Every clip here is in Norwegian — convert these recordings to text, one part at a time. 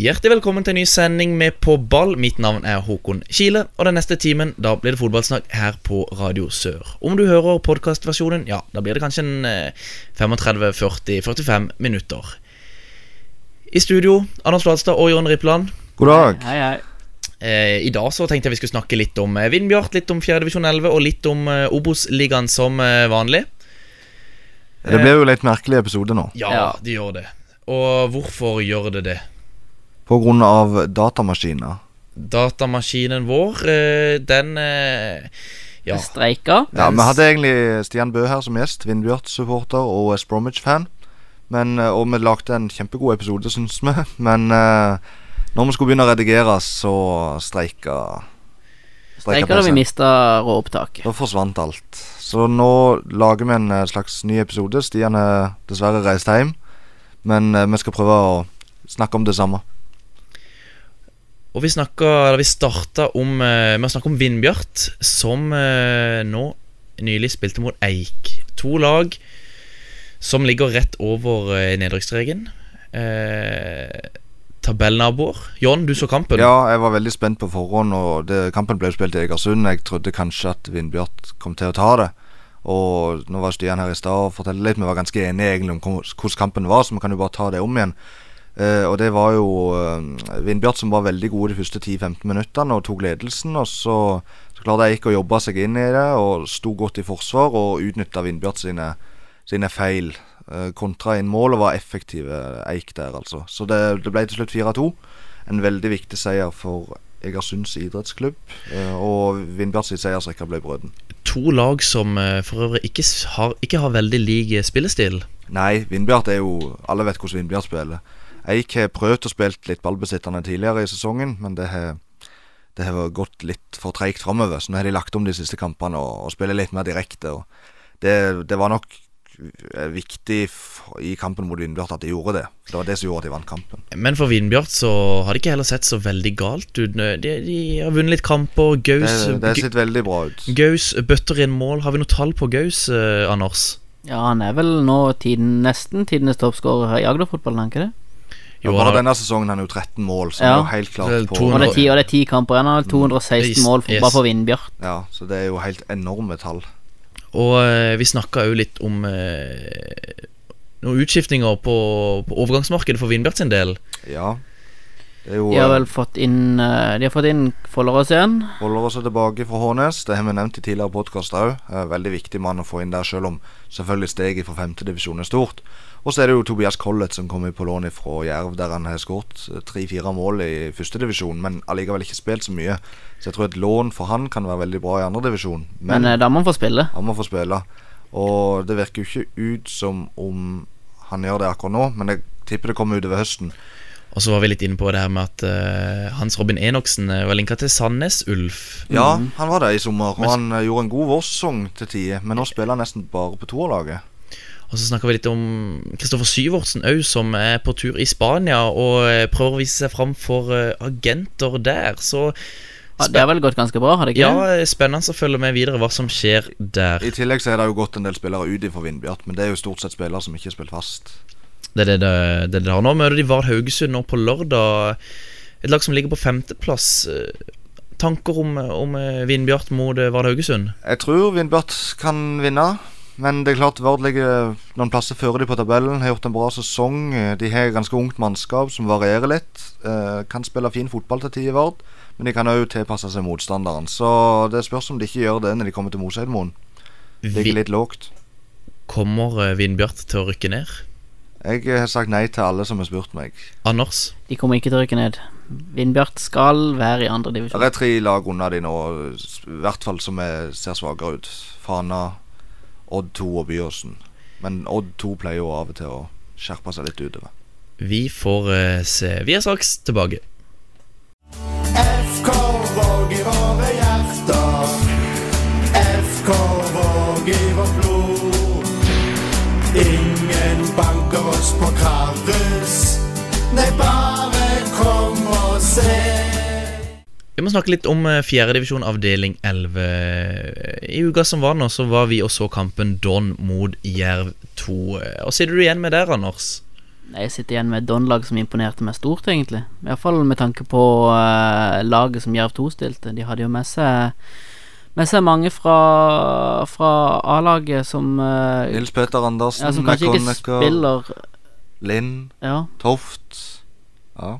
Hjertelig velkommen til en ny sending med På ball. Mitt navn er Håkon Kile, og den neste timen da blir det fotballsnakk her på Radio Sør. Om du hører podkastversjonen, ja, da blir det kanskje en eh, 35-40-45 minutter. I studio, Anders Flatstad og Jon Rippland. God dag. Hei, hei. Eh, I dag så tenkte jeg vi skulle snakke litt om eh, Vindbjart, litt om 4. divisjon 11 og litt om eh, Obos-ligaen som eh, vanlig. Det blir jo litt merkelig episode nå. Ja, Ja. de gjør det. Og hvorfor gjør det det? Av datamaskiner. Datamaskinen vår, eh, den eh, Ja. Streika. Ja, Vi hadde egentlig Stian Bø her som gjest, Vindbjart-supporter og West Bromwich-fan. Eh, Og vi lagde en kjempegod episode, syns vi. Men når vi skulle begynne å redigere, så streika Streika da vi mista råopptaket. Da forsvant alt. Så nå lager vi en slags ny episode. Stian er dessverre reist hjem. Men vi skal prøve å snakke om det samme. Og vi snakker, eller Vi starta om eh, med å snakke om Vindbjart, som eh, nå nylig spilte mot Eik. To lag som ligger rett over eh, nedrykksstreken. Eh, tabellnaboer. John, du så kampen. Ja, jeg var veldig spent på forhånd, og det, kampen ble spilt i Egersund. Jeg trodde kanskje at Vindbjart kom til å ta det. Og nå var Stian her i stad og fortalte litt. Vi var ganske enige egentlig om hvordan kampen var, så vi kan jo bare ta det om igjen. Eh, og det var jo eh, Vindbjart som var veldig gode de første 10-15 minuttene og tok ledelsen. Og så, så klarte Eik å jobbe seg inn i det og sto godt i forsvar og utnytta Vindbjart sine, sine feil. Eh, kontra inn mål og var effektive Eik der, altså. Så det, det ble til slutt 4-2. En veldig viktig seier for Egersunds idrettsklubb. eh, og Vindbjart sitt seiersrekke ble brøden. To lag som eh, for øvrig ikke har, ikke har veldig lik eh, spillestil. Nei, Vindbjart er jo Alle vet hvordan Vindbjart spiller. Eik har prøvd å spille litt ballbesittende tidligere i sesongen, men det har det har gått litt for treigt framover. Så nå har de lagt om de siste kampene og, og spiller litt mer direkte. Og det, det var nok eh, viktig i kampen mot Vindbjart at de gjorde det. Det var det som gjorde at de vant kampen. Men for Vindbjart så har det ikke heller sett så veldig galt ut. De, de har vunnet litt kamper. Gaus, Det, det sett veldig bra ut. Gaus bøtter inn mål. Har vi noe tall på Gaus, eh, Anders? Ja, han er vel nå tiden, nesten tidenes toppskårer i Agder-fotballen, er han ikke det? Jo, bare han denne sesongen har er jo 13 mål, så Ja. er jo helt klart på 200 Og det er ti, og det er ti kamper igjen. Han har 216 Yes, mål for, yes. bare for Vindbjart. Ja, så det er jo helt enorme tall. Og eh, vi snakka jo litt om eh, noen utskiftninger på, på overgangsmarkedet for Vindbjart sin del. Ja. Det er jo De har vel fått inn eh, De har fått inn Follerås igjen. Follerås er tilbake fra Hånes. Det har vi nevnt i tidligere podkast òg. Veldig viktig mann å få inn der, selv om selvfølgelig steget fra femtedivisjon er stort. Og så er det jo Tobias Collett som kommer på lån fra Jerv, der han har skåret tre-fire mål i førstedivisjon, men allikevel ikke spilt så mye. Så jeg tror et lån for han kan være veldig bra i andredivisjon. Men, Men eh, da må han få spille. han må få spille. Og det virker jo ikke ut som om han gjør det akkurat nå, men jeg tipper det kommer utover høsten. Og så var vi litt inne på det her med at uh, Hans Robin Enoksen eh, var linka til Sandnes Ulf. Ja, han var det i sommer, og han eh, gjorde en god vårsesong til tider. Men nå spiller han nesten bare på toerlaget. Og så snakka vi litt om Kristoffer Syvertsen òg, som er på tur i Spania og eh, prøver å vise seg fram for eh, agenter der. Så Ja, det har vel gått ganske bra, har det ikke? ja, spennende å følge med videre hva som skjer der. I tillegg så er det jo gått en del spillere ut for Vindbjart, men det er jo stort sett spillere som ikke har spilt fast. Det er det det, det, det har nå. Møter de Vard Haugesund nå på lørdag. Et lag som ligger på femteplass. Tanker om, om eh, Vindbjart mot Vard Haugesund? Jeg tror Vindbjart kan vinne, men det er klart Vard ligger noen plasser før de på tabellen. Har gjort en bra sesong. De har ganske ungt mannskap som varierer litt. Eh, kan spille fin fotball til tider, Vard, men de kan òg tilpasse seg motstanderen. Så det spørs om de ikke gjør det når de kommer til Moseidmoen. Ligger litt lågt. kommer eh, Vindbjart til å rykke ned? Jeg har sagt nei til alle som har spurt meg. Anders? De kommer ikke til å rykke ned. Vindbjart skal være i andre Det er tre lag unna de nå, i hvert fall som er, ser svakere ut. Fana, Odd 2 og Byåsen. Men Odd 2 pleier jo av og til å skjerpe seg litt utover. Vi får eh, se. Vi er straks tilbake. FK Våg i våre hjerter. Vi må snakke litt om eh, fjerdedivisjon avdeling 11. I uka som var nå, så var vi og så kampen Don mot Jerv 2. Hva sitter du igjen med der, Anders? Jeg sitter igjen med et Don-lag som imponerte meg stort, egentlig. Iallfall med tanke på uh, laget som Jerv 2 stilte. De hadde jo med seg med seg mange fra, fra A-laget som uh, Nils Peter Andersen, ja, Som kanskje ikke spiller Lind, Ja. Toft. Ja.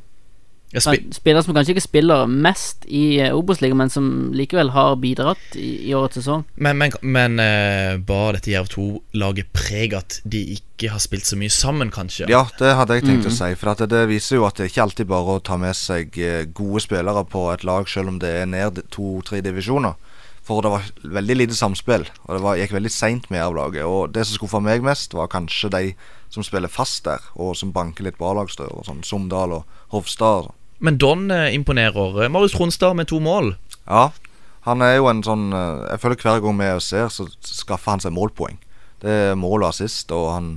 Jeg Spillere som kanskje ikke spiller mest i uh, Obos-ligaen, men som likevel har bidratt i, i årets sesong. men men, men uh, bar dette Jerv 2-laget preg at de ikke har spilt så mye sammen, kanskje? ja, det hadde jeg tenkt Mm. å si. For at det viser jo at det ikke alltid bare å ta med seg eh, gode spillere på et lag, selv om det er ned to-tre divisjoner. For det var veldig lite samspill, og det var, gikk veldig seint med Jerv-laget. Og det som skuffa meg mest, var kanskje de som spiller fast der, og som banker litt på A-lagsdører, sånn Somdal og Hovstad. Men Don eh, imponerer. Marius Tronstad med to mål. Ja, han er jo en sånn eh, Jeg føler hver gang vi ser, så skaffer han seg målpoeng. Det er mål og assist, og han,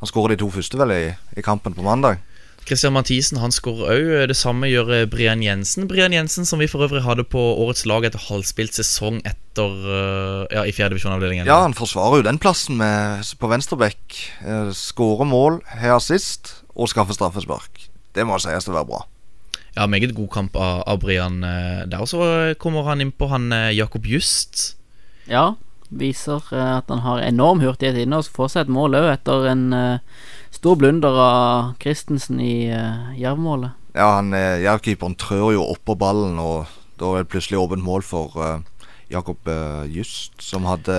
han skårer de to første vel i, i kampen på mandag. Christian Mathisen han skårer òg. Det samme gjør eh, Brian Jensen. Brian Jensen Som vi for øvrig hadde på årets lag etter halvspilt sesong etter eh, Ja, i fjerdedivisjonavdelingen. Ja, han forsvarer jo den plassen med, på venstrebekk. Eh, Skårer mål, har assist og skaffer straffespark. Det må sies å være bra. Ja, meget god kamp av, av Brian eh, der. Og så kommer han inn på han eh, Jakob Just. Ja, viser eh, at han har enorm hurtighet inne og får seg et mål òg, etter en stor blunder av Christensen i uh, Jerv-målet. Ja, han Jerv-keeperen trør jo oppå ballen, og da er det plutselig åpent mål for Jakob Just, som hadde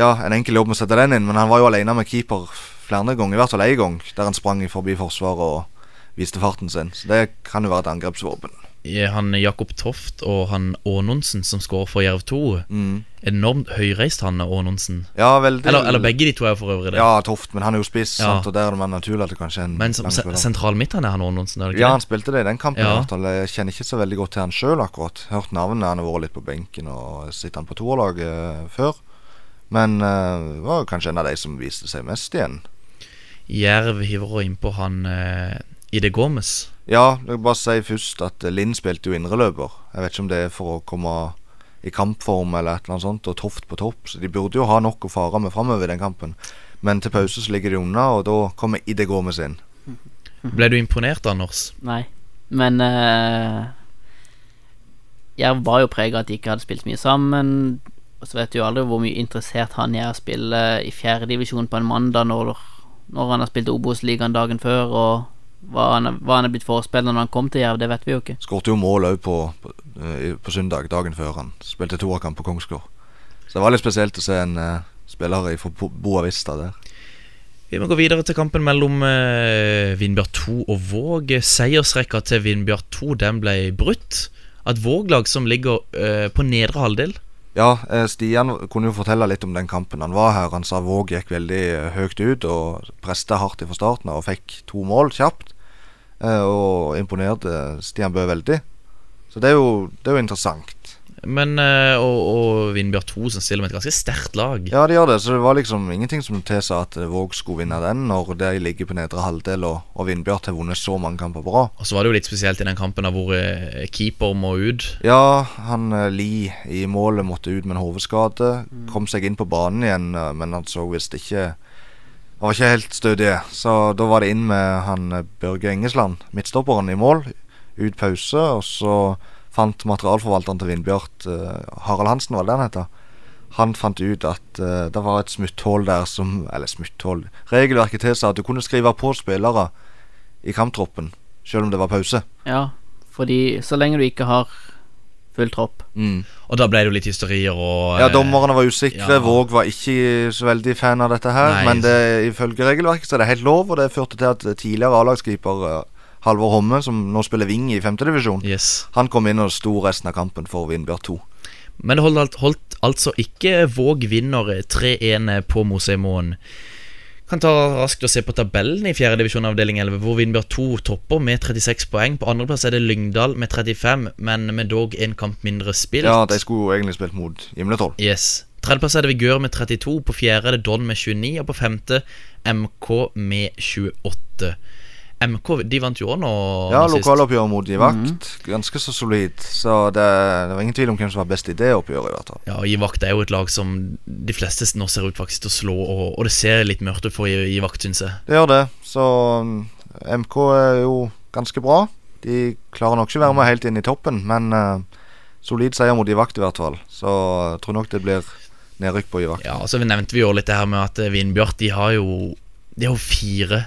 Ja, en enkel jobb med å sette den inn, men han var jo alene med keeper flere ganger, i hvert fall én gang, der han sprang forbi forsvaret og viste farten sin. Så det kan jo være et angrepsvåpen. Han Jakob Toft og han Aanonsen som skårer for Jerv 2. Mm. Enormt høyreist, han Aanonsen. Ja, veldig Eller, eller begge de to er for øvrig det. Ja, Toft, men han er jo spiss, Ja. sant, og der er det naturlig at det kanskje er en Men som lang se- spiller. sentral midt han er han Aanonsen, ikke Ja, det? han spilte det i den kampen. Ja. Jeg kjenner ikke så veldig godt til han sjøl, akkurat. Hørt navnet, han har vært litt på benken og sitter han på toerlaget eh, før. Men uh, var kanskje en av de som viste seg mest igjen. Jerv hiver innpå han uh, Ide Gomez. Ja, jeg vil bare si først at eh, Linn spilte jo indreløper. Jeg vet ikke om det er for å komme i kampform eller et eller annet sånt, og Toft på topp. Så de burde jo ha nok å fare med framover i den kampen. Men til pause så ligger de unna, og da kommer Ide Gomez inn. Ble du imponert, Anders? Nei. Men uh, Jerv var jo prega av at de ikke hadde spilt mye sammen. Og så vet du jo aldri hvor mye interessert han er å spille i fjerdedivisjon på en mandag når, når han har spilt Obos-ligaen dagen før, og hva han, hva han er blitt forespeilet når han kom til Jerv, det vet vi jo ikke. Skårte jo mål òg på, på, eh, på søndag, dagen før han spilte toerkamp på Kongsgård. Så det var litt spesielt å se en uh, spiller fra Boavista der. Vi må gå videre til kampen mellom uh, Vindbjart 2 og Våg. Seiersrekka til Vindbjart 2 den ble brutt. At Våg-lag som ligger uh, på nedre halvdel Ja, Stian kunne jo fortelle litt om den kampen han var her. Han sa Våg gikk veldig høyt ut og presta hardt fra starten og fikk to mål kjapt. Eh, Og imponerte Stian Bø veldig. Så det er jo, det er jo interessant. Men eh, og, og Vindbjørn 2 som stiller med et ganske sterkt lag. Ja, de gjør det. Så det var liksom ingenting som tilsa at Våg skulle vinne den, når de ligger på nedre halvdel og, og Vindbjart har vunnet så mange kamper på rad. Og så var det jo litt spesielt i den kampen hvor eh, keeper må ut. Ja, han Li i målet måtte ut med en hodeskade. Kom seg inn på banen igjen, men han så visst ikke Han var ikke helt stødig. Så da var det inn med han eh, Børge Engesland, midtstopperen, i mål. Ut pause, og så fant materialforvalteren til Vindbjart, eh, Harald Hansen, var det han heter? Han fant ut at uh, det var et smutthull der som Eller smutthull Regelverket tilsa at du kunne skrive på spillere i kamptroppen, selv om det var pause. Ja, fordi så lenge du ikke har full tropp Mm. Og da ble det jo litt hysterier og Ja, eh, dommerne var usikre. ja. Våg var ikke så veldig fan av dette her. Nei. Men det, ifølge regelverket så er det helt lov, og det førte til at tidligere A-lagskeeper eh, Halvor Homme, som nå spiller wing i femtedivisjon, Yes. han kom inn og sto resten av kampen for Vindbjørn 2. Men det holdt, holdt altså ikke Våg vinner 3-1 på Mosemoen. Kan ta raskt og se på tabellen i 4. divisjon avdeling 11, hvor Vindbjart 2 topper med 36 poeng. På andreplass er det Lyngdal med 35, men med dog en kamp mindre spilt. Ja, de skulle jo egentlig spilt mot Gimletroll. Yes. Tredjeplass er det Vigør med 32, på fjerde er det Don med 29, og på femte MK med 28. MK de vant jo òg nå. Ja, lokaloppgjøret lokaloppgjør mot Givakt. Ganske så solid. Så det, det var ingen tvil om hvem som var best i det oppgjøret, i hvert fall. Ja, Givakt er jo et lag som de fleste nå ser ut faktisk til å slå, og, og det ser litt mørkt ut for Givakt, syns jeg. Det gjør det. Så MK er jo ganske bra. De klarer nok ikke være med helt inn i toppen, men uh, solid seier mot Givakt, i hvert fall. Så jeg tror nok det blir nedrykk på Givakt. Ja, og så nevnte vi jo litt det her med at eh, Vindbjart de har jo De har jo fire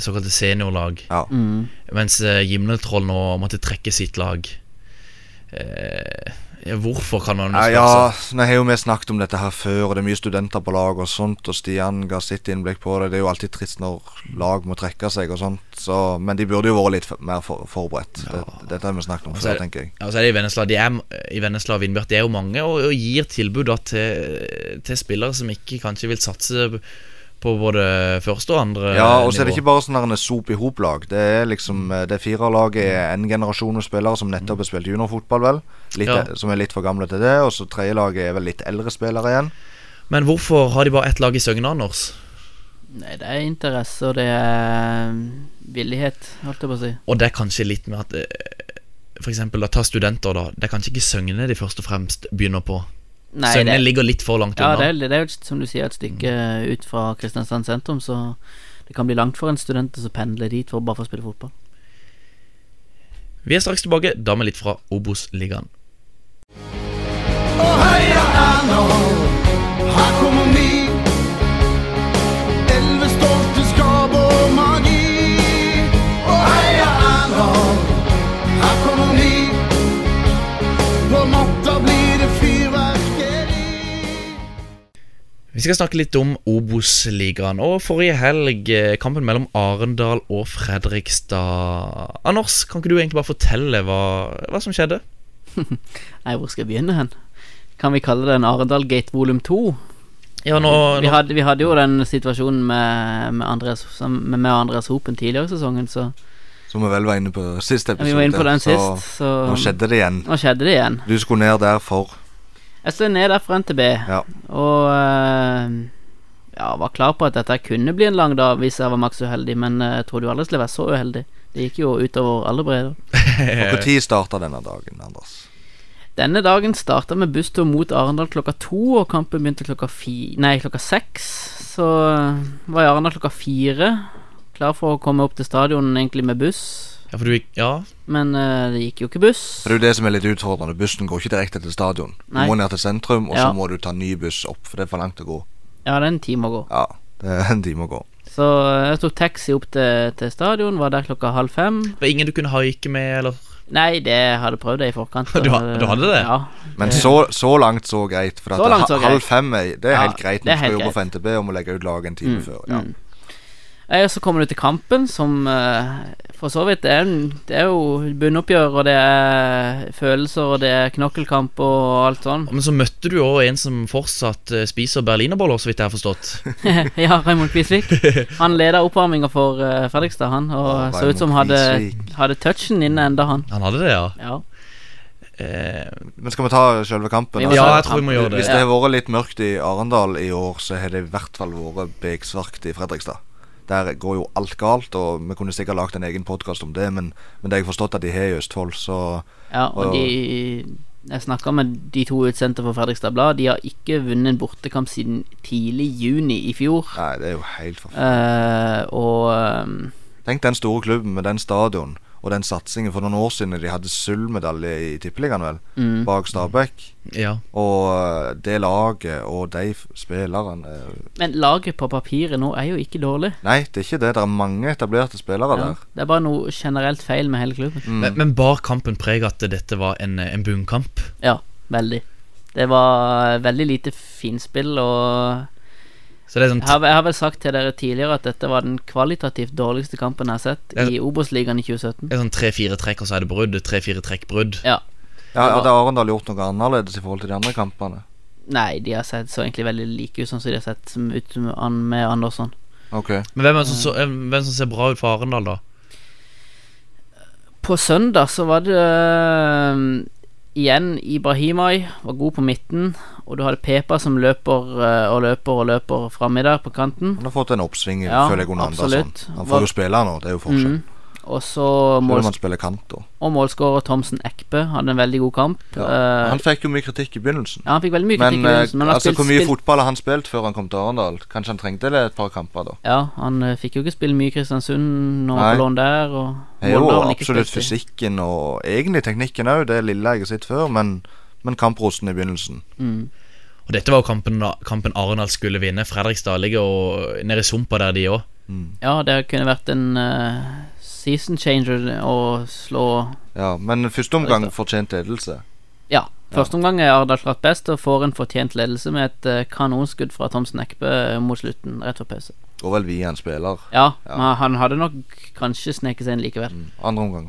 såkalte seniorlag, Ja. Mm. mens eh, Gimletroll nå måtte trekke sitt lag. Eh, ja, hvorfor, kan man jo Ja, spørre ja, seg. nå har jo vi snakket om dette her før, og det er mye studenter på lag og sånt, og Stian ga sitt innblikk på det. Det er jo alltid trist når lag må trekke seg og sånt, så, men de burde jo vært litt mer for, forberedt. Det, dette har vi snakket om før, tenker jeg. Ja, så er det i Vennesla De er, I Vennesla og Vindbjart det er jo mange og, og gir tilbud da til, til spillere som ikke kanskje vil satse på både første og andre Ja, og så er det ikke bare sånn sop i hop-lag. Det er liksom det Det firerlaget er en generasjon med spillere som nettopp har spilt juniorfotball, vel. Litt, Ja. Som er litt for gamle til det. Og så tredje laget er vel litt eldre spillere igjen. Men hvorfor har de bare ett lag i Søgne, Anders? Nei, det er interesse, og det er villighet, holdt jeg på å si. Og det er kanskje litt med at F.eks. Ta studenter, da. Det er kanskje ikke Søgne de først og fremst begynner på. Nei, Søgne det, ligger litt for langt ja, unna. det, er, det er jo som du sier, et stykke ut fra Kristiansand sentrum, så det kan bli langt for en student å pendle dit for bare for å spille fotball. Vi er straks tilbake, da med litt fra Obos-ligaen. Og heia Vi skal snakke litt om Obos-ligaen. Og forrige helg, eh, kampen mellom Arendal og Fredrikstad. Anders, kan ikke du egentlig bare fortelle hva, hva som skjedde? Nei, hvor skal jeg begynne hen? Kan vi kalle det en Arendal Gate volum 2? Ja, nå, Vi hadde, vi hadde jo den situasjonen med, med, Andreas, med, med Andreas Hopen tidligere i sesongen, så Som vi vel var inne på sist ja, vi var inne på den så sist, så nå skjedde det igjen. nå skjedde det igjen. Du skulle ned der for Jeg er der fra NTB, Ja. og eh, ja, var klar på at dette kunne bli en lang dag hvis jeg var maks uheldig, men eh, jeg trodde jo aldri skulle være så uheldig. Det gikk jo utover alle bredder. Når starta denne dagen, Anders? Denne dagen starta med busstur mot Arendal klokka to, og kampen begynte klokka fi... Nei, klokka seks. Så eh, var jeg i Arendal klokka fire. Klar for å komme opp til stadion egentlig med buss, Ja, for du gikk Ja, men eh, det gikk jo ikke buss. Det er jo det som er litt utfordrende. Bussen går ikke direkte til stadion. Du Nei. må ned til sentrum, og Ja. så må du ta ny buss opp, for det er for langt å gå. Ja, det er en time å gå. Ja, det er en time å gå. Så eh, jeg tok taxi opp til, til stadion, var der klokka halv fem. det var ingen du kunne haike med, eller Nei, det jeg hadde prøvd det i forkant. Du ha- du hadde det? Ja. Men så, så langt, så greit. For at Så langt, så halv greit. fem er, det er Ja, helt greit det er når du skal helt jobbe for greit. NTB og må legge ut laget en time før. Ja. Mm. Eh, Så kommer du til kampen, som eh, for så vidt det er, en, det er jo bunnoppgjør, og det er følelser, og det er knokkelkamp og alt sånn. Men så møtte du jo en som fortsatt eh, spiser berlinerboller, så vidt jeg har forstått. ja, Raymond Kvisvik. Han leda oppvarminga for eh, Fredrikstad, han, og Å, så ut som hadde, hadde touchen inne enda, han. Han hadde det, ja. Ja. Eh, Men skal vi ta selve kampen? Altså, ja, jeg tror vi må gjøre det. Hvis det har vært litt mørkt i Arendal i år, så har det i hvert fall vært beksvart i Fredrikstad. Der går jo alt galt, og vi kunne sikkert lagd en egen podkast om det, men, men det har jeg forstått at de har i Østfold, så Ja, og Og- de Jeg snakka med de to utsendte for Fredrikstad Blad. De har ikke vunnet en bortekamp siden tidlig juni i fjor. Nei, det er jo helt forferdelig. Uh, og ehm, Tenk den store klubben med den stadion og den satsingen. For noen år siden de hadde sølvmedalje i Tippeligaen, vel, mm, bak Stabæk. ja. Og øh, det laget og de spillerne øh, Men laget på papiret nå er jo ikke dårlig. Nei, det er ikke det. Det er mange etablerte spillere Ja, der. det er bare noe generelt feil med hele klubben. Mm. Men, men bar kampen preg at dette var en, en bunnkamp? Ja, veldig. Det var veldig lite finspill, og sånn jeg har, jeg har vel sagt til dere tidligere at dette var den kvalitativt dårligste kampen jeg har sett Ja. i Obos-ligaen i 2017. det er sånn tre-fire trekk, og så er det brudd. Tre-fire trekk brudd. Ja. Ja, Hadde Arendal gjort noe annerledes i forhold til de andre kampene? Nei, de har sett så egentlig veldig like ut, sånn som de har sett ut med Andersson. Ok. Men hvem, er som, så, eh, hvem som ser bra ut for Arendal, da? På søndag så var det øhm, igjen Ibrahimai var god på midten, og du hadde Pepa som løper øh, og løper og løper framme der på kanten. Han har fått en oppsving, Ja, føler jeg, under. Andersson. Han Var- får jo spille nå, det er jo forskjell. Mhm. Og så målskårer Thomsen Ekpe hadde en veldig god kamp. Ja. Eh, Han fikk jo mye kritikk i begynnelsen. ja, han fikk veldig mye kritikk Men, i eh, begynnelsen, men altså, spilt, hvor mye spilt fotball har han spilt før han kom til Arendal? Kanskje han trengte det et par kamper, da. Ja, han eh, fikk jo ikke spille mye i Kristiansund når han lån der. Og Det jo absolutt fysikken og egentlig teknikken òg, det lille jeg har sett før, men, men kamprosten i begynnelsen. Mm. Og dette var jo kampen, kampen Arendal skulle vinne. Fredrikstad ligger nede i sumpa der, de òg. Ja, det kunne vært en eh, season changer å slå Ja, men første omgang fortjent ledelse. Ja. Første omgang er Arendal klart best og får en fortjent ledelse med et eh, kanonskudd fra Thomsen Ekpe mot slutten, rett før pause. Og vel vi en spiller. Ja, Ja. men han hadde nok kanskje sneket seg inn likevel. Andre omgang.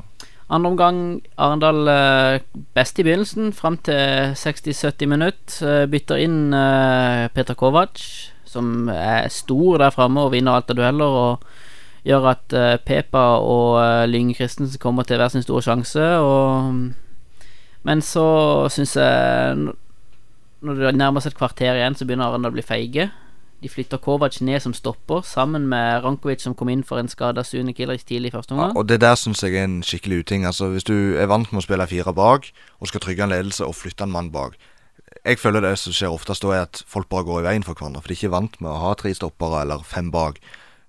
Andre omgang Arendal eh, best i begynnelsen, fram til 60-70 minutt. Eh, bytter inn eh, Peter Kovac, som er stor der framme og vinner alt av dueller. Og gjør at uh, Pepa og uh, Lyng Christensen kommer til hver sin store sjanse. Og, men så syns jeg Når det nærmer seg et kvarter igjen, så begynner Arendal å bli feige. De flytter Kovac ned som stopper, sammen med Rankovic, som kom inn for en skada Sune Kilrich tidlig i første Ja, omgang. og det der syns jeg er en skikkelig uting. Altså, hvis du er vant med å spille fire bak, og skal trygge en ledelse og flytte en mann bak Jeg føler det som skjer oftest da, er at folk bare går i veien for hverandre. For de er ikke vant med å ha tre stoppere eller fem bak.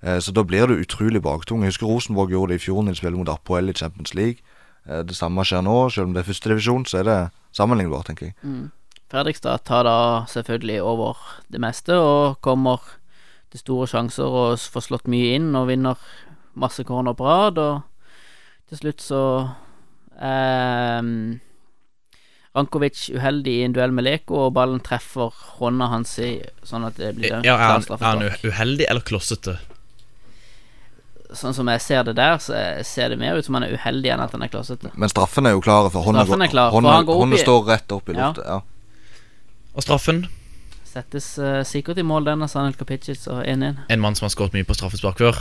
Eh, så da blir du utrolig baktung. Jeg husker Rosenborg gjorde det i fjor når de spiller mot Apoel i Champions League. Eh, det samme skjer nå. Selv om det er førstedivisjon, så er det sammenlignbart, tenker jeg. Fredrikstad tar da selvfølgelig over det meste og kommer til store sjanser og får slått mye inn og vinner masse corner på rad. Og til slutt så eh, Rankovic uheldig i en duell med Leko, og ballen treffer hånda hans i sånn at det blir Ja, er han, er han uheldig eller klossete? Sånn som jeg ser det der, så ser det mer ut som han er uheldig enn at han er klossete. Men straffen er jo klar, for hånda, går- klar, for hånda, han går hånda står rett opp i Ja. lufta. Ja. Og straffen? Settes uh, sikkert i mål, den av Sanel Kapicic og 1-1. En mann som har skåret mye på straffespark før.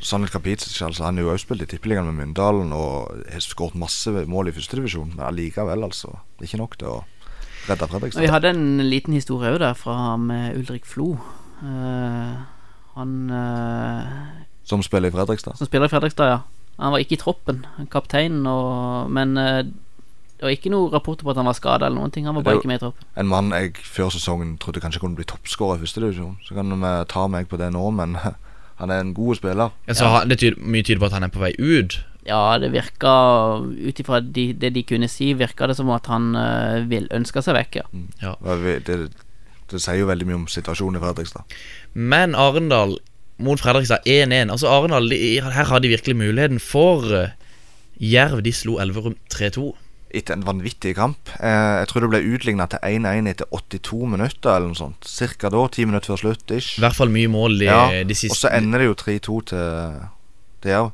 Sanel Kapicic altså, han er jo også spilt i Tippeligaen med Myndalen og har skåret masse mål i førstedivisjon, men allikevel, altså. Det er ikke nok til å redde Og vi hadde en liten historie òg der fra med Ulrik Flo. Uh, han eh, Som spiller i Fredrikstad. som spiller i Fredrikstad, ja. Han var ikke i troppen, kapteinen, og, men eh, det var ikke noe rapporter på at han var skada eller noen ting. Han var bare ikke med i troppen. En mann jeg før sesongen trodde kanskje kunne bli toppskårer i førstedivisjon. Så kan vi ta meg på det nå, men han er en god spiller. Ja, så har- det tyder, Mye tyder på at han er på vei ut. Ja, det virka Ut ifra de, det de kunne si, virka det som at han uh, vil ønske seg vekk, ja. ja. Det, Det, det sier jo veldig mye om situasjonen i Fredrikstad. Men Arendal mot Fredrikstad 1-1. Altså Arendal, Her har de virkelig muligheten for eh, Jerv. De slo Elverum 3-2. Etter en vanvittig kamp. Eh, jeg tror det ble utligna til 1-1 etter 82 minutter, eller noe sånt. Cirka da, ti minutter før slutt. Ish. I hvert fall mye mål de, Ja, de Og så ender det jo 3-2 til til Jerv.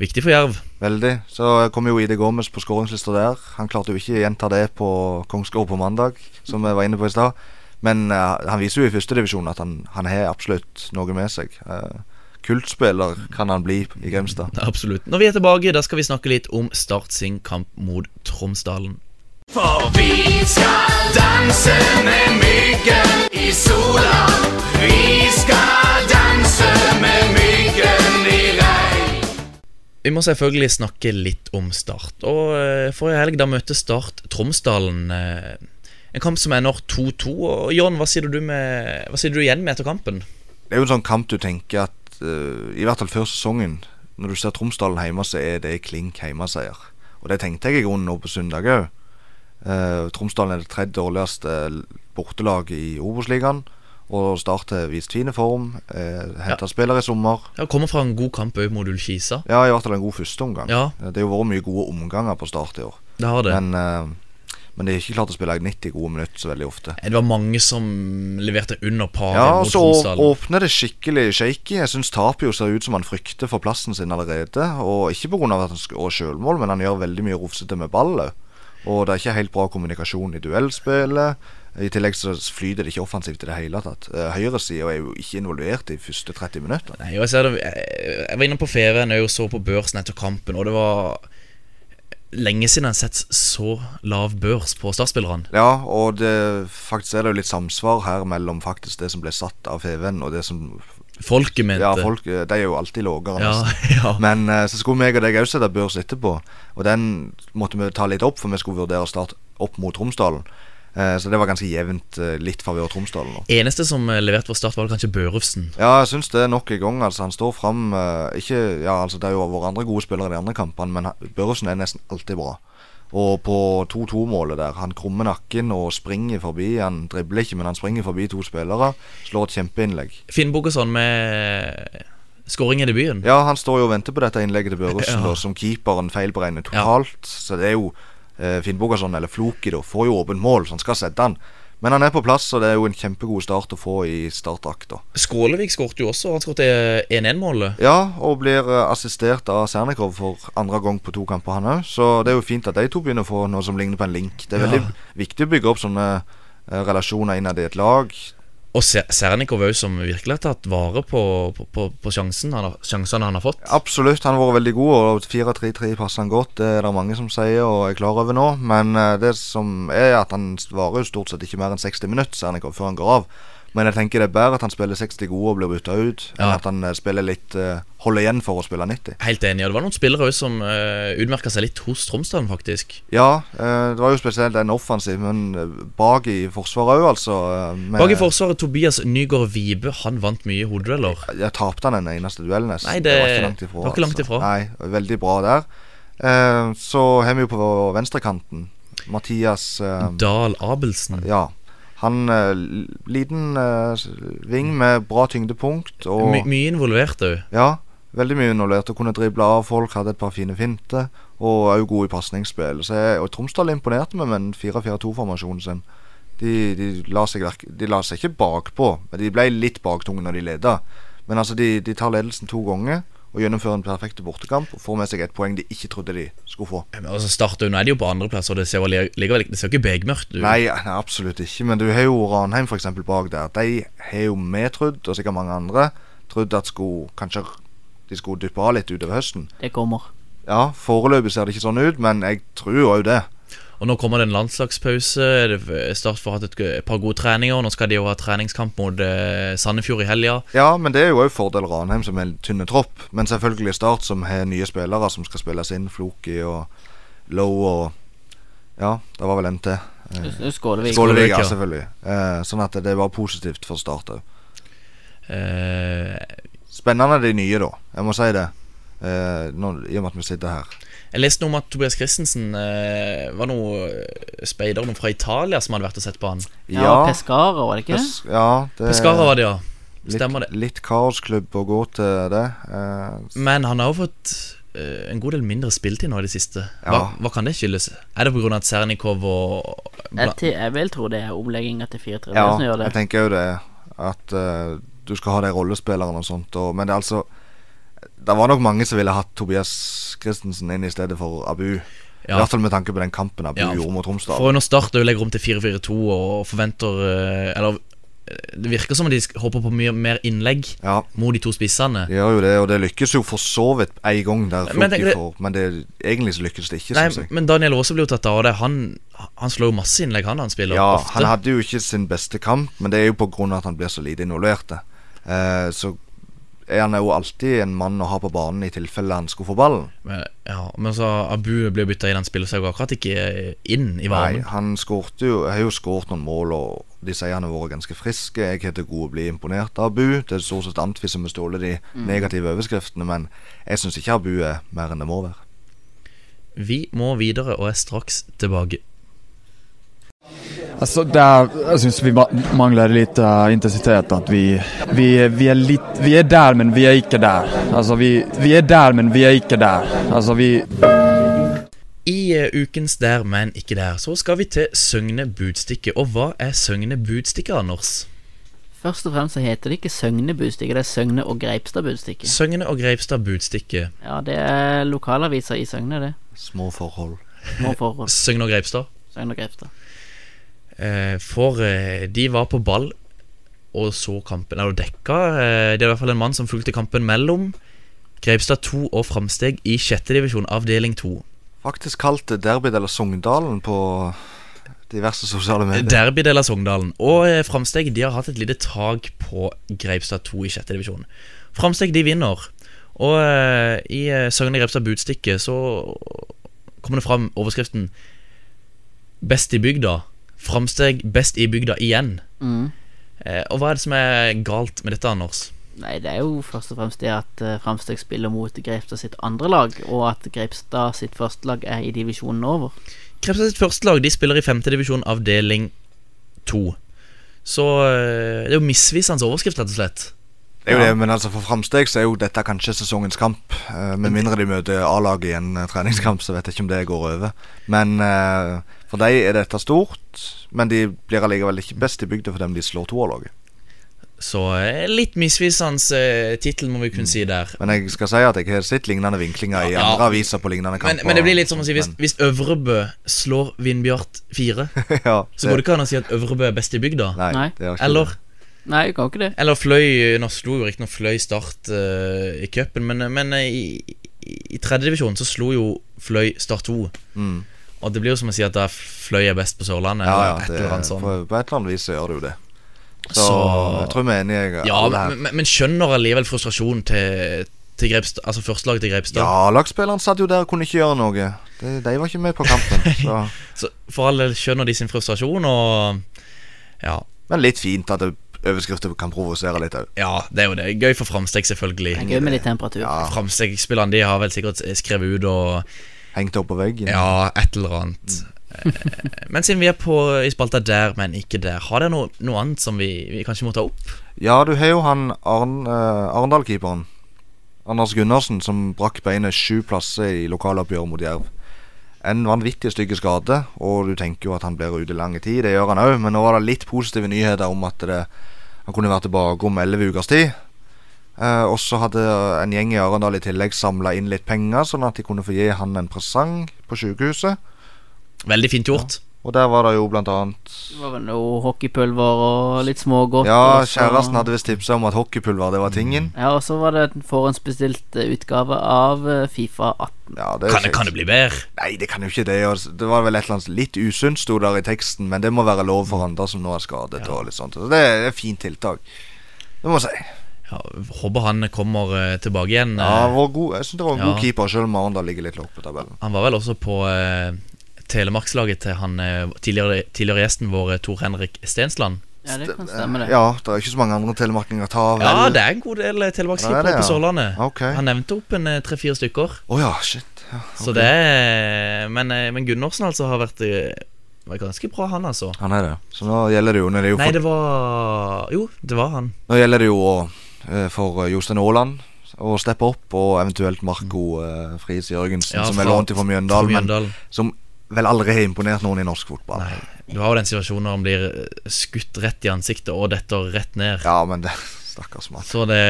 Viktig for Jerv. Veldig. Så kom jo Ide Gomez på skåringslista der. Han klarte jo ikke å gjenta det på Kongsgård på mandag, som vi var inne på i stad. Men eh, han viser jo i førstedivisjon at han, han har absolutt noe med seg. Eh, kultspiller kan han bli i Grimstad. Absolutt. Når vi er tilbake, da skal vi snakke litt om Start sin kamp mot Tromsdalen. For vi skal danse med myggen i sola. Vi skal danse med myggen i regn. Vi må selvfølgelig snakke litt om Start. Og eh, Forrige helg da møtte Start Tromsdalen. Eh, En kamp som ender 2-2. Og Jørn, hva sier, du med, hva sier du igjen med etter kampen? Det er jo en sånn kamp du tenker at uh, I hvert fall før sesongen, når du ser Tromsdalen hjemme, så er det klink hjemmeseier. Og det tenkte jeg i grunnen nå på søndag òg. Tromsdalen er det tredje dårligste bortelaget i Obos-ligaen. Og Start har vist fin form. Eh, Henta spillere i sommer. Ja, Kommer fra en god kamp òg mot Ullkisa. Ja, i hvert fall en god første omgang. Ja. Eh, Det har jo vært mye gode omganger på Start i år. Det har det. Men, eh, men de har ikke klart å spille 90 gode minutter så veldig ofte. Det var mange som leverte under par Ja, og så åpner det skikkelig shaky. Jeg syns Tapio ser ut som han frykter for plassen sin allerede. Og ikke pga. sjølmål, men han gjør veldig mye rufsete med ballet. Og det er ikke helt bra kommunikasjon i duellspillet. I tillegg så flyter det ikke offensivt i det hele tatt. Eh, Høyresida er jo ikke involvert de første 30 minutter. Nei, jeg, det, jeg jeg var inne på ferien og så på børsen etter kampen, og det var lenge siden jeg har sett så lav børs på startspillerne. Ja, og det, faktisk er det jo litt samsvar her mellom faktisk det som ble satt av FVN, og det som Folket mente Ja, folk eh, de er jo alltid lavere. Ja, ja. Men eh, så skulle meg og deg òg sette børs etterpå. Og den måtte vi ta litt opp, for vi skulle vurdere å starte opp mot Tromsdalen. Eh, så det var ganske jevnt eh, litt favør Tromsdalen nå. Eneste som eh, leverte for start, var kanskje Børufsen. Ja, jeg syns det er nok en gang. Altså, han står fram Ikke Ja, altså, det er jo våre andre gode spillere i de andre kampene, men Børufsen er nesten alltid bra. Og på 2-2-målet der, han krummer nakken og springer forbi. Han dribler ikke, men han springer forbi to spillere. Slår et kjempeinnlegg. Finn Bogesson med skåring i debuten. Ja, han står jo og venter på dette innlegget til Børufsen, Ja. som keeperen feilberegner totalt. Så det er jo Finn Bogason, eller Floki, da, får jo åpent mål, så han skal sette han. Men han er på plass, og det er jo en kjempegod start å få i startakta. Skålevik skårte jo også. Han skåret 1-1-målet. Ja, og blir eh, assistert av Sernikov for andre gang på to kamper, han òg. Så det er jo fint at de to begynner å få noe som ligner på en link. Det er veldig Ja. viktig å bygge opp sånne eh, relasjoner innad i et lag. Og Se- Sernikov òg, som virkelig har tatt vare på, på, på, på sjansen han har, sjansene han har fått. Absolutt, han har vært veldig god, og 4-3-3 passer han godt. Det er det mange som sier og er klar over nå. Men eh, det som er at han varer jo stort sett ikke mer enn 60 minutter Sernikov, før han går av. Men jeg tenker det er bedre at han spiller 60 gode og blir bytta ut, enn Ja. at han eh, spiller litt uh, holder igjen for å spille 90. Helt enig. Og det var noen spillere også som uh, utmerka seg litt hos Tromsdalen, faktisk. Ja, uh, det var jo spesielt en offensiv, men eh, bak i forsvaret òg, altså. eh, med- Bak i forsvaret, Tobias Nygaard Vibe, han vant mye hodedueller. Jeg tapte han den eneste duellen, nesten. Nei, det- var ikke langt ifra. ikke langt ifra. Nei, veldig bra der. Uh, så har vi jo på venstrekanten Mathias eh, Dahl Abelsen. Ja. Han eh, liten eh, ving med bra tyngdepunkt og My, mye involvert òg. Ja, veldig mye involvert. Og kunne drible av folk, hadde et par fine finter. Og òg god i pasningsspill. Og Tromsdal imponerte meg med den 4-4-2-formasjonen sin. De, de, la seg de la seg ikke bakpå, men de ble litt baktunge når de leda. Men altså, de, de tar ledelsen to ganger og gjennomfører en perfekt bortekamp og får med seg et poeng de ikke trodde de skulle få. Men altså starter jo, Nå er de jo på andreplass, og det ser, vel- likevel det ser jo ikke begmørkt ut. Nei, nei, absolutt ikke. Men du har jo Ranheim for eksempel bak der. De har jo vi trodd, og sikkert mange andre, trodd at skulle, kanskje de skulle dyppe av litt utover høsten. Det kommer. Ja, foreløpig ser det ikke sånn ut, men jeg tror jo òg det. Og Nå kommer det en landslagspause. Det er Start for å ha hatt et, et par gode treninger. Nå skal de jo ha treningskamp mot eh, Sandefjord i helga. Ja, men det er jo òg fordel Ranheim som er en tynne tropp. Men selvfølgelig Start som har nye spillere som skal spilles inn. Floki og Low og Ja, det var vel en til. Eh, Skålevik. Skålevik, ja, selvfølgelig. Eh, sånn at det var positivt for Start òg. Eh, Spennende de nye, da. Jeg må si det. Eh, nå, I og med at vi sitter her. Jeg leste noe om at Tobias Christensen eh, var noe eh, speider noe fra Italia som hadde vært og sett på han. Ja, Pescara, var det ikke det? Pes ja det Pescara var det, ja. litt, Stemmer det. Litt kaosklubb å gå til det. Eh, Men han har jo fått eh, en god del mindre spiltid nå i det siste. Hva, Ja. hva kan det skyldes? Er det pga. at Sernikov og Jeg, jeg vil tro det er omlegginga til 4-3 ja, som gjør det. jeg tenker jo det. At eh, du skal ha de rollespillerne og sånt. Og, men det er altså Det var nok mange som ville hatt Tobias Christensen inn i stedet for Abu. I hvert fall med tanke på den kampen Abu Ja, gjorde mot Tromsdal. For nå start legger om til 4-4-2 og forventer eh, Eller det virker som om de håper på mye mer innlegg Ja, mot de to spissene. de gjør jo det, og det lykkes jo for så vidt en gang der Men det- får, men det, egentlig så lykkes det ikke, Nei, men Daniel Aase blir jo tatt av det. Han, han slår jo masse innlegg, han, han spiller Ja, ofte. han hadde jo ikke sin beste kamp, men det er jo av at han blir så lite involvert. Eh, så er han jo alltid en mann å ha på banen i tilfelle han skulle få ballen. Men, ja, men så Abu blir bytta inn, han spiller seg jo akkurat ikke inn i Nei, han skårte jo, har jo skåret noen mål, og de sier han har vært ganske frisk. Jeg heter god å bli imponert av Abu. Det er stort sett Antvi som beståler de negative overskriftene, men jeg syns ikke Abu er mer enn det må være. Vi må videre og er straks tilbake. Alltså där, jeg syns vi mangler litt lite eh, intensitet. At vi, vi, vi, er litt vi er der, men vi er ikke der. Altså, vi, vi er der, men vi er ikke der. Altså, vi, I eh, ukens Der, men ikke der, så skal vi til Søgne Budstikke. Og hva er Søgne Budstikke, Anders? Først og fremst så heter det ikke Søgne Budstikke, det er Søgne og Greipstad Budstikke. Søgne og Greipstad Budstikke. Ja, det er lokalaviser i Søgne, det. Små forhold. Små forhold. Søgne og Greipstad. Søgne og Greipstad. Eh, for eh, de var på ball og så kampen Eller dekka. Eh, det er i hvert fall en mann som fulgte kampen mellom Greipstad 2 og Framsteg i sjette divisjon, avdeling 2. Faktisk kalt det Derby eller Sogndalen på diverse sosiale medier. Derby del av Sogndalen. Og Framsteg de har hatt et lite tak på Greipstad 2 i sjette divisjon. Framsteg de vinner. Og i Søgne Greipstad Budstikke så kommer det fram overskriften 'Best i bygda'. Framsteg best i bygda igjen. Mm. Eh, og hva er det som er galt med dette, Anders? Nei, det er jo først og fremst det at uh, Framsteg spiller mot Grepstad sitt andre lag, og at Grepstad sitt første lag er i divisjonen over. Grepstad sitt første lag de spiller i femte divisjon avdeling to. Så eh, det er jo misvisende overskrift, rett og slett. Det er jo Ja. det, men altså for Framsteg så er jo dette kanskje sesongens kamp. Eh, med mindre de møter A-laget i en eh, treningskamp, så vet jeg ikke om det går over. Men eh, for dem er dette stort. Men de blir allikevel ikke best i bygda for dem de slår toerlaget. Så eh, litt misvisende tittel, må vi kunne si der. Men jeg skal si at jeg har sett lignende vinklinger i andre ja. aviser på lignende Men, kamper. men det blir litt som å si hvis, Men- hvis Øvrebø slår Vindbjart 4, ja, så går det ikke an å si at Øvrebø er best i bygda. Nei, Nei. det er ikke Eller, Nei, jeg kan ikke det. eller Fløy Nå slo jo riktignok Fløy Start uh, i cupen, men, men eh, i, i, tredjedivisjonen tredjedivisjon så slo jo Fløy Start 2. Mm. Og det blir jo som å si at da Fløy er best på Sørlandet. Ja, ja, et det, eller annet sånt. på, på et eller annet vis så gjør det jo det. Så, Så- jeg tror vi er enige Ja, men, men- men skjønner allikevel frustrasjonen til, til Greipstad, altså førstelaget til Grepstad. Ja, lagspilleren satt jo der og kunne ikke gjøre noe. De, de var ikke med på kampen. Så. Så for all del skjønner de sin frustrasjon, og ja. Men litt fint at det- overskrifter kan provosere litt òg. Ja, det er jo det. Gøy for Framsteg, selvfølgelig. Det er gøy med litt temperatur. Ja. Framstegspillerne de har vel sikkert skrevet ut og Hengt opp på veggen. Ja, et eller annet. Mm. Men siden vi er på i spalta der, men ikke der, har dere noe, noe annet som vi, vi kanskje må ta opp? Ja, du har jo han Arn, uh, Arendal-keeperen. Anders Gundersen, som brakk beinet sju plasser i lokaloppgjøret mot Jerv. En vanvittig stygg skade, og du tenker jo at han blir ute i lang tid. Det gjør han òg, men nå var det litt positive nyheter om at det, han kunne være tilbake om elleve ukers tid. Eh, og så hadde en gjeng i Arendal i tillegg samla inn litt penger, sånn at de kunne få gi han en presang på sykehuset. Veldig fint gjort. Og der var det jo blant annet Det var vel noe hockeypulver og litt smågodt. Ja, kjæresten hadde visst tipsa om at hockeypulver, det var tingen. Ja, og så var det en forhåndsbestilt eh, utgave av eh, Fifa 18. Ja, det Kan det, kan det bli bedre? Nei, det kan jo ikke det. Det var vel et eller annet litt usunt, sto der i teksten, men det må være lov for andre som nå er skadet. og litt sånt Så det er et fint tiltak. Det må jeg si. Ja, håper han kommer eh, tilbake igjen. Ja, var god, jeg synes det var en god keeper, selv om Arendal ligger litt lavt på tabellen. Han var vel også på eh, telemarkslaget til han eh, tidligere, tidligere gjesten vår, eh, Tor Henrik Stensland. Ja, det kan stemme, det. Ja, det er ikke så mange andre telemarkinger å ta av. Ja, det er en god del eh, Ja, er det, på ja. Sørlandet. Ok. Han nevnte opp en tre-fire stykker. Oh, ja, shit. Ja, Så det er Men, men Gundersen altså har vært var ganske bra, han altså. Han er det. Så nå gjelder det jo, er det jo Nei, det var Jo, det var han. nå gjelder det jo for Jostein Aaland å steppe opp, og eventuelt Marco Friis Jørgensen, Ja, som er lånt fra Mjøndalen, Mjøndal men som vel aldri har imponert noen i norsk fotball. Nei. Du har jo den situasjonen når han blir eh, skutt rett i ansiktet og detter rett ned. Ja, men det Stakkars mann. Så det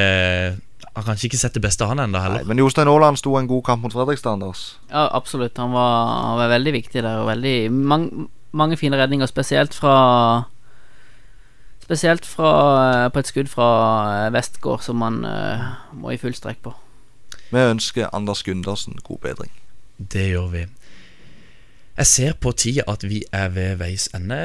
Han har kanskje ikke sett det beste av han ennå Nei, men Jostein Aaland sto en god kamp mot Fredrikstad, Anders. Ja, absolutt. Han var, han var veldig viktig der, og veldig mang, mange fine redninger, spesielt fra Spesielt fra, eh, på et skudd fra eh, Vestgård, som han uh, må i full strekk på. Vi ønsker Anders Gundersen god bedring. Det gjør vi. Jeg ser på tida at vi er ved veis ende.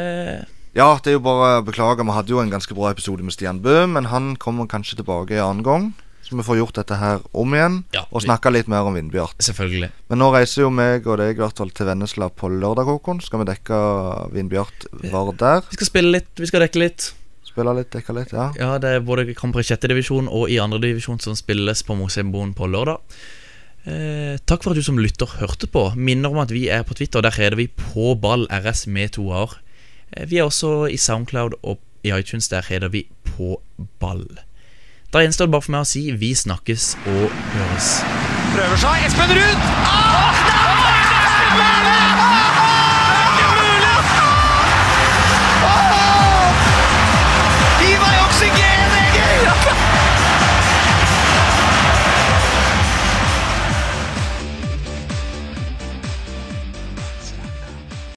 Ja, det er jo bare å beklage. vi hadde jo en ganske bra episode med Stian Bø, men han kommer kanskje tilbake en annen gang. Så vi får gjort dette her om igjen, Ja, og snakka litt mer om Vindbjart. Selvfølgelig. Men nå reiser jo meg og deg i hvert fall til Vennesla på lørdag, Håkon. Skal vi dekke Vindbjart var der? Vi skal spille litt, vi skal dekke litt. Spille litt, dekke litt, ja. Ja, det er både kamper i sjette divisjon og i andre divisjon som spilles på Mosheimboen på lørdag. Eh, takk for at du som lytter hørte på. Minner om at vi er på Twitter. Der heter vi på ball RS med to a-er. Eh, vi er også i Soundcloud og i iTunes. Der heter vi på ball. Da gjenstår det bare for meg å si vi snakkes og høres. Prøver seg. Espen Ruud! Ah!